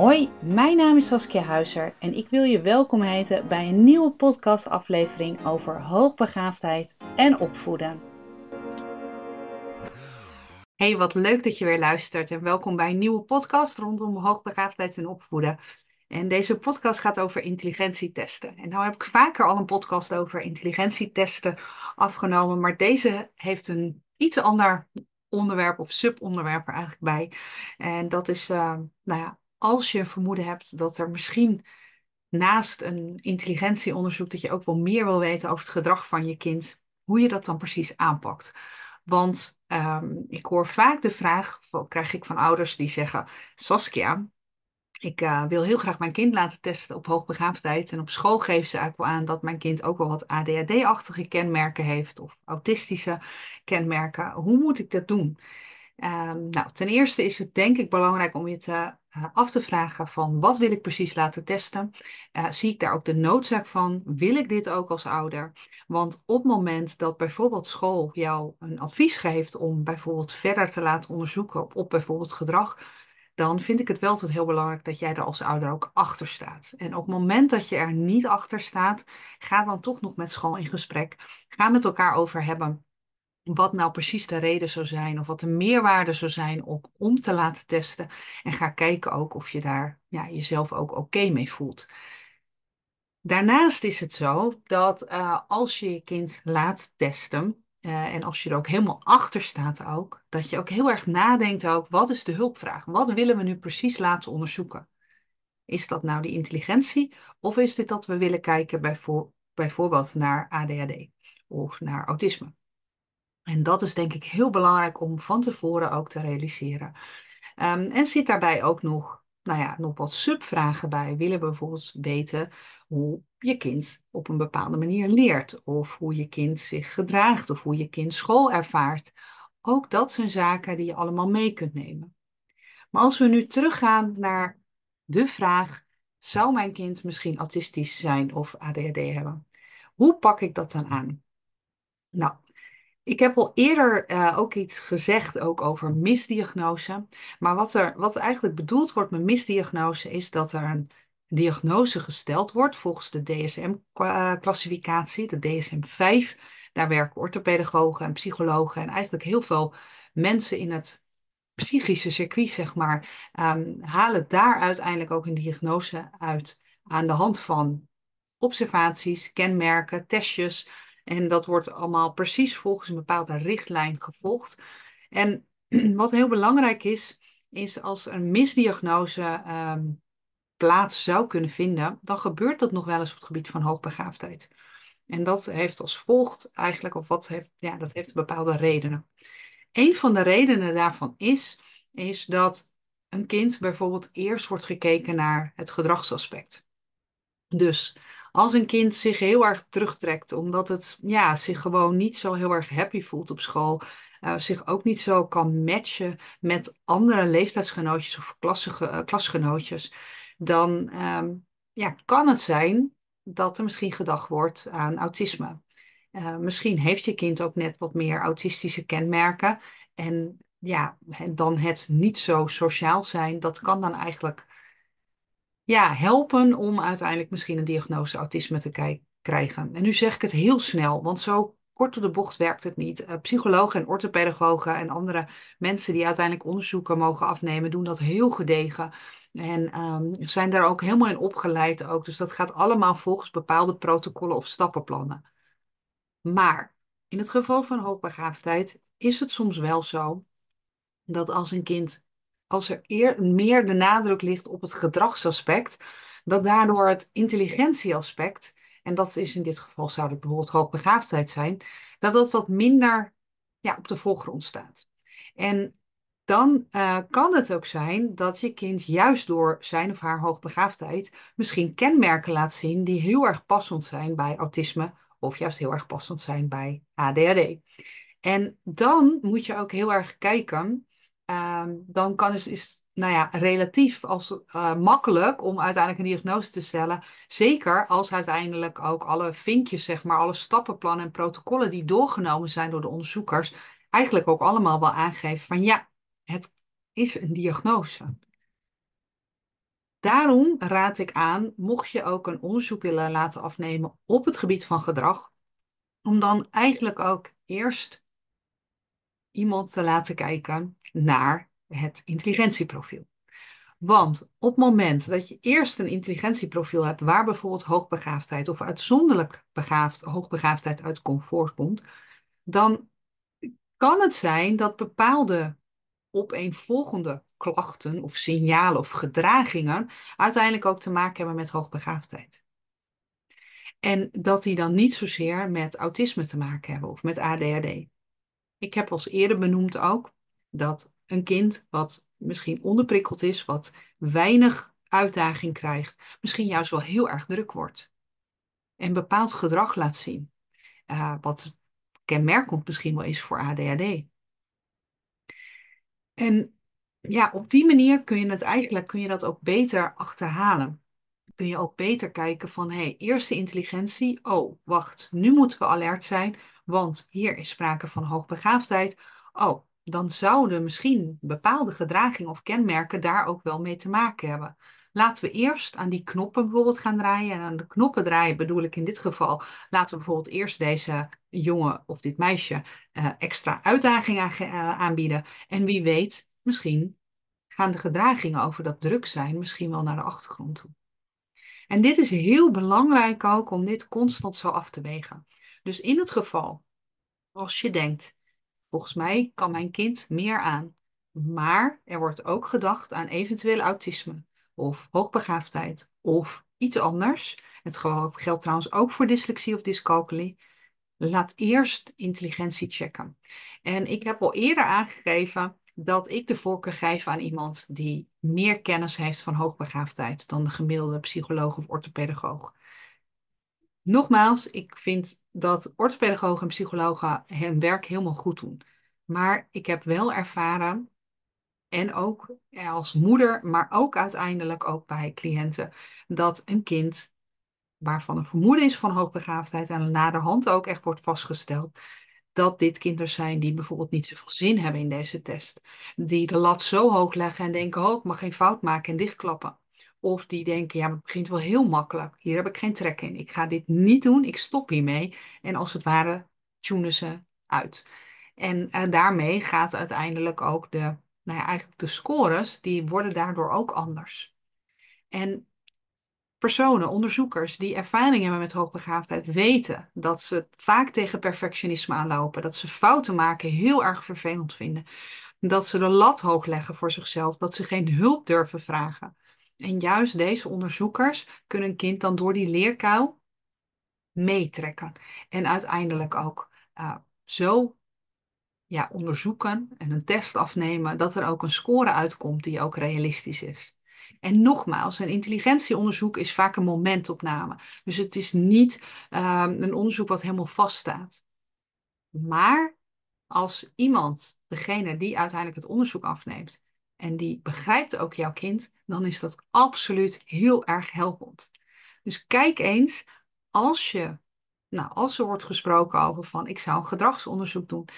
Hoi, mijn naam is Saskia Huizer en ik wil je welkom heten bij een nieuwe podcastaflevering over hoogbegaafdheid en opvoeden. Hey, wat leuk dat je weer luistert en welkom bij een nieuwe podcast rondom hoogbegaafdheid en opvoeden. En deze podcast gaat over intelligentietesten. En nou heb ik vaker al een podcast over intelligentietesten afgenomen, maar deze heeft een iets ander onderwerp of subonderwerp er eigenlijk bij. En dat is, uh, nou ja, als je vermoeden hebt dat er misschien naast een intelligentieonderzoek, dat je ook wel meer wil weten over het gedrag van je kind, hoe je dat dan precies aanpakt. Want um, ik hoor vaak de vraag, krijg ik van ouders die zeggen, Saskia, ik uh, wil heel graag mijn kind laten testen op hoogbegaafdheid. En op school geven ze eigenlijk wel aan dat mijn kind ook wel wat ADHD-achtige kenmerken heeft of autistische kenmerken. Hoe moet ik dat doen? Um, nou, ten eerste is het denk ik belangrijk om je te, af te vragen van wat wil ik precies laten testen? Uh, zie ik daar ook de noodzaak van? Wil ik dit ook als ouder? Want op het moment dat bijvoorbeeld school jou een advies geeft om bijvoorbeeld verder te laten onderzoeken op, op bijvoorbeeld gedrag, dan vind ik het wel altijd heel belangrijk dat jij er als ouder ook achter staat. En op het moment dat je er niet achter staat, ga dan toch nog met school in gesprek. Ga met elkaar over hebben wat nou precies de reden zou zijn of wat de meerwaarde zou zijn om, om te laten testen. En ga kijken ook of je daar ja, jezelf ook oké mee voelt. Daarnaast is het zo dat uh, als je je kind laat testen, uh, en als je er ook helemaal achter staat ook, dat je ook heel erg nadenkt ook, wat is de hulpvraag? Wat willen we nu precies laten onderzoeken? Is dat nou die intelligentie of is dit dat we willen kijken bijvoor bijvoorbeeld naar ADHD of naar autisme? En dat is denk ik heel belangrijk om van tevoren ook te realiseren. Um, en zit daarbij ook nog, nou ja, nog wat subvragen bij. Willen we bijvoorbeeld weten hoe je kind op een bepaalde manier leert, of hoe je kind zich gedraagt, of hoe je kind school ervaart. Ook dat zijn zaken die je allemaal mee kunt nemen. Maar als we nu teruggaan naar de vraag: zou mijn kind misschien autistisch zijn of ADHD hebben? Hoe pak ik dat dan aan? Nou, ik heb al eerder uh, ook iets gezegd ook over misdiagnose. Maar wat er wat eigenlijk bedoeld wordt met misdiagnose is dat er een diagnose gesteld wordt volgens de DSM-classificatie, de DSM-5. Daar werken orthopedagogen en psychologen en eigenlijk heel veel mensen in het psychische circuit, zeg maar, um, halen daar uiteindelijk ook een diagnose uit aan de hand van observaties, kenmerken, testjes en dat wordt allemaal precies volgens een bepaalde richtlijn gevolgd. En wat heel belangrijk is, is als een misdiagnose um, plaats zou kunnen vinden, dan gebeurt dat nog wel eens op het gebied van hoogbegaafdheid. En dat heeft als volgt eigenlijk, of wat heeft, ja, dat heeft bepaalde redenen. Een van de redenen daarvan is, is dat een kind bijvoorbeeld eerst wordt gekeken naar het gedragsaspect. Dus als een kind zich heel erg terugtrekt, omdat het ja, zich gewoon niet zo heel erg happy voelt op school, uh, zich ook niet zo kan matchen met andere leeftijdsgenootjes of uh, klasgenootjes, dan um, ja, kan het zijn dat er misschien gedacht wordt aan autisme. Uh, misschien heeft je kind ook net wat meer autistische kenmerken. En ja, dan het niet zo sociaal zijn, dat kan dan eigenlijk ja, helpen om uiteindelijk misschien een diagnose autisme te krijgen. En nu zeg ik het heel snel, want zo kort op de bocht werkt het niet. Uh, psychologen en orthopedagogen en andere mensen die uiteindelijk onderzoeken mogen afnemen, doen dat heel gedegen. En um, zijn daar ook helemaal in opgeleid ook. Dus dat gaat allemaal volgens bepaalde protocollen of stappenplannen. Maar in het geval van hoogbegaafdheid is het soms wel zo dat als een kind als er eer, meer de nadruk ligt op het gedragsaspect, dat daardoor het intelligentieaspect, en dat is in dit geval zou het bijvoorbeeld hoogbegaafdheid zijn, dat dat wat minder ja, op de voorgrond staat. En dan uh, kan het ook zijn dat je kind juist door zijn of haar hoogbegaafdheid misschien kenmerken laat zien die heel erg passend zijn bij autisme of juist heel erg passend zijn bij ADHD. En dan moet je ook heel erg kijken Ehm, dan kan het, is nou ja, relatief als, uh, makkelijk om uiteindelijk een diagnose te stellen. Zeker als uiteindelijk ook alle vinkjes, zeg maar, alle stappenplannen en protocollen die doorgenomen zijn door de onderzoekers, eigenlijk ook allemaal wel aangeven van ja, het is een diagnose. Daarom raad ik aan, mocht je ook een onderzoek willen laten afnemen op het gebied van gedrag, om dan eigenlijk ook eerst iemand te laten kijken naar het intelligentieprofiel. Want op het moment dat je eerst een intelligentieprofiel hebt, waar bijvoorbeeld hoogbegaafdheid of uitzonderlijk begaafd, hoogbegaafdheid uit comfort komt, dan kan het zijn dat bepaalde opeenvolgende klachten of signalen of gedragingen uiteindelijk ook te maken hebben met hoogbegaafdheid. En dat die dan niet zozeer met autisme te maken hebben of met ADHD. Ik heb als eerder benoemd ook dat een kind wat misschien onderprikkeld is, wat weinig uitdaging krijgt, misschien juist wel heel erg druk wordt. En bepaald gedrag laat zien. Uh, wat kenmerkend misschien wel is voor ADHD. En ja, op die manier kun je het eigenlijk kun je dat ook beter achterhalen. Kun je ook beter kijken van, hé, hey, eerste intelligentie, oh, wacht, nu moeten we alert zijn, want hier is sprake van hoogbegaafdheid. Oh, dan zouden misschien bepaalde gedragingen of kenmerken daar ook wel mee te maken hebben. Laten we eerst aan die knoppen bijvoorbeeld gaan draaien. En aan de knoppen draaien bedoel ik in dit geval, laten we bijvoorbeeld eerst deze jongen of dit meisje uh, extra uitdagingen uh, aanbieden. En wie weet, misschien gaan de gedragingen over dat druk zijn misschien wel naar de achtergrond toe. En dit is heel belangrijk ook om dit constant zo af te wegen. Dus in het geval, als je denkt, volgens mij kan mijn kind meer aan, maar er wordt ook gedacht aan eventueel autisme of hoogbegaafdheid of iets anders. Het geldt trouwens ook voor dyslexie of dyscalculie. Laat eerst intelligentie checken. En ik heb al eerder aangegeven dat ik de voorkeur geef aan iemand die meer kennis heeft van hoogbegaafdheid dan de gemiddelde psycholoog of orthopedagoog. Nogmaals, ik vind dat orthopedagogen en psychologen hun werk helemaal goed doen. Maar ik heb wel ervaren, en ook als moeder, maar ook uiteindelijk ook bij cliënten, dat een kind waarvan een vermoeden is van hoogbegaafdheid en naderhand ook echt wordt vastgesteld, dat dit kinderen zijn die bijvoorbeeld niet zoveel zin hebben in deze test. Die de lat zo hoog leggen en denken, oh, ik mag geen fout maken en dichtklappen. Of die denken, ja, het begint wel heel makkelijk. Hier heb ik geen trek in. Ik ga dit niet doen. Ik stop hiermee. En als het ware tunen ze uit. En uh, daarmee gaat uiteindelijk ook de, nou ja, eigenlijk de scores, die worden daardoor ook anders. En personen, onderzoekers die ervaring hebben met hoogbegaafdheid, weten dat ze vaak tegen perfectionisme aanlopen. Dat ze fouten maken heel erg vervelend vinden. Dat ze de lat hoog leggen voor zichzelf. Dat ze geen hulp durven vragen. En juist deze onderzoekers kunnen een kind dan door die leerkuil meetrekken. En uiteindelijk ook uh, zo ja, onderzoeken en een test afnemen dat er ook een score uitkomt die ook realistisch is. En nogmaals, een intelligentieonderzoek is vaak een momentopname. Dus het is niet um, een onderzoek wat helemaal vaststaat. Maar als iemand, degene die uiteindelijk het onderzoek afneemt, en die begrijpt ook jouw kind, dan is dat absoluut heel erg helpend. Dus kijk eens, als je, nou, als er wordt gesproken over van ik zou een gedragsonderzoek doen,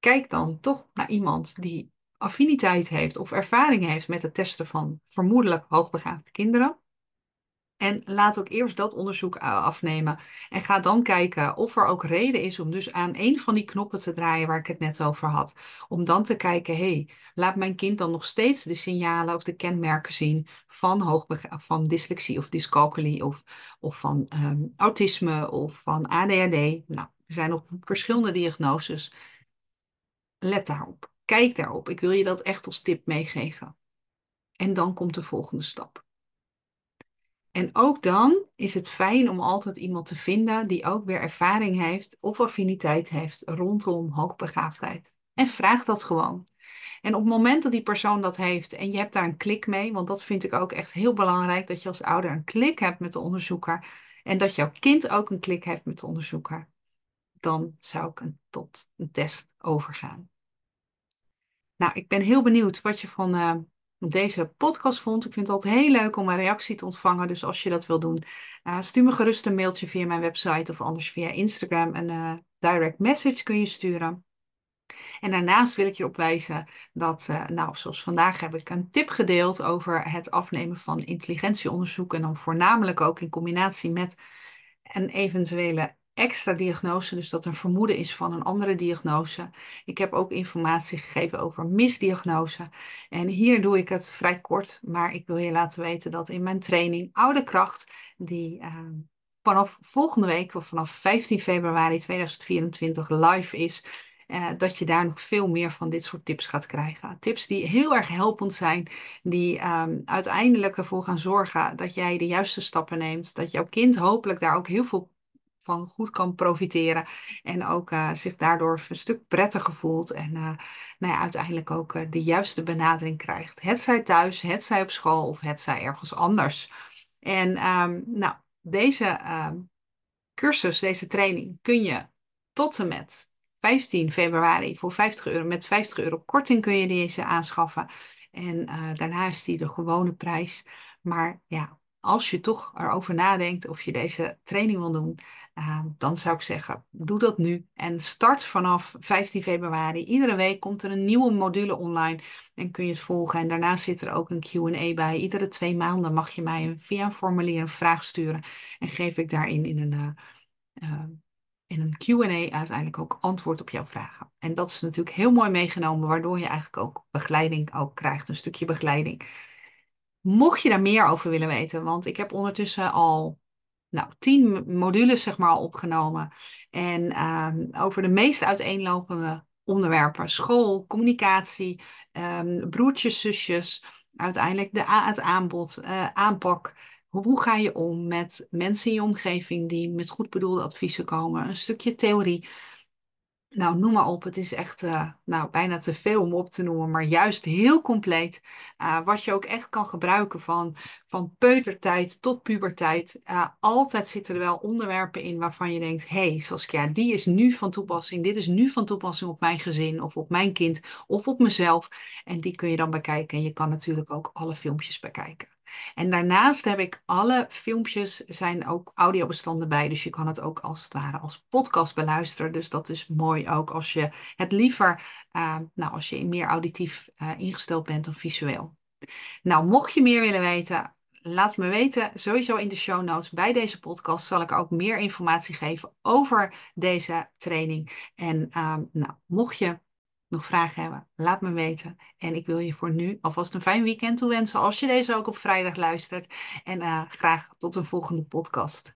kijk dan toch naar iemand die affiniteit heeft of ervaring heeft met het testen van vermoedelijk hoogbegaafde kinderen. En laat ook eerst dat onderzoek eh, afnemen. En ga dan kijken of er ook reden is om dus aan een van die knoppen te draaien waar ik het net over had. Om dan te kijken, hé, hey, laat mijn kind dan nog steeds de signalen of de kenmerken zien van, van dyslexie of dyscalculie of, of van ehm, autisme of van ADHD. Nou, er zijn nog verschillende diagnoses. Let daarop. Kijk daarop. Ik wil je dat echt als tip meegeven. En dan komt de volgende stap. En ook dan is het fijn om altijd iemand te vinden die ook weer ervaring heeft of affiniteit heeft rondom hoogbegaafdheid. En vraag dat gewoon. En op het moment dat die persoon dat heeft en je hebt daar een klik mee, want dat vind ik ook echt heel belangrijk, dat je als ouder een klik hebt met de onderzoeker en dat jouw kind ook een klik heeft met de onderzoeker, dan zou ik een, tot een test overgaan. Nou, ik ben heel benieuwd wat je van uh, deze podcast vond. Ik vind het altijd heel leuk om een reactie te ontvangen. Dus als je dat wil doen, uh, stuur me gerust een mailtje via mijn website of anders via Instagram. Een uh, direct message kun je sturen. En daarnaast wil ik je opwijzen dat, uh, nou, zoals vandaag heb ik een tip gedeeld over het afnemen van intelligentieonderzoek. En dan voornamelijk ook in combinatie met een eventuele extra diagnose, dus dat een vermoeden is van een andere diagnose. Ik heb ook informatie gegeven over misdiagnose. En hier doe ik het vrij kort, maar ik wil je laten weten dat in mijn training Oude Kracht, die uh, vanaf volgende week of vanaf 15 februari 2024 live is, uh, dat je daar nog veel meer van dit soort tips gaat krijgen. Tips die heel erg helpend zijn, die um, uiteindelijk ervoor gaan zorgen dat jij de juiste stappen neemt, dat jouw kind hopelijk daar ook heel veel van goed kan profiteren en ook uh, zich daardoor een stuk prettiger voelt en uh, nou ja, uiteindelijk ook uh, de juiste benadering krijgt. Het zij thuis, het zij op school of het zij ergens anders. En um, nou, deze um, cursus, deze training kun je tot en met 15 februari voor 50 euro, met 50 euro korting kun je deze aanschaffen. En daarna is die de gewone prijs. Maar ja, als je toch erover nadenkt of je deze training wil doen, uh, dan zou ik zeggen, doe dat nu. En start vanaf 15 februari. Iedere week komt er een nieuwe module online en kun je het volgen. En daarnaast zit er ook een QA bij. Iedere twee maanden mag je mij via een formulier een vraag sturen. En geef ik daarin in een, uh, uh, in een QA uiteindelijk ook antwoord op jouw vragen. En dat is natuurlijk heel mooi meegenomen, waardoor je eigenlijk ook begeleiding ook krijgt, een stukje begeleiding. Mocht je daar meer over willen weten, want ik heb ondertussen al nou, tien modules zeg maar, opgenomen. En uh, over de meest uiteenlopende onderwerpen. School, communicatie, um, broertjes, zusjes. Uiteindelijk de, het aanbod, uh, aanpak. Hoe ga je om met mensen in je omgeving die met goed bedoelde adviezen komen? Een stukje theorie. Nou, noem maar op. Het is echt uh, nou, bijna te veel om op te noemen, maar juist heel compleet. Uh, wat je ook echt kan gebruiken van, van peutertijd tot puberteit. Uh, altijd zitten er wel onderwerpen in waarvan je denkt: hé, hey, Saskia, die is nu van toepassing. Dit is nu van toepassing op mijn gezin of op mijn kind of op mezelf. En die kun je dan bekijken. En je kan natuurlijk ook alle filmpjes bekijken. En daarnaast heb ik alle filmpjes, zijn ook audiobestanden bij. Dus je kan het ook als het ware als podcast beluisteren. Dus dat is mooi ook als je het liever, uh, nou als je meer auditief uh, ingesteld bent dan visueel. Nou, mocht je meer willen weten, laat me weten. Sowieso in de show notes bij deze podcast zal ik ook meer informatie geven over deze training. En uh, nou, mocht je nog vragen hebben, laat me weten. En ik wil je voor nu alvast een fijn weekend toewensen als je deze ook op vrijdag luistert. En uh, graag tot een volgende podcast.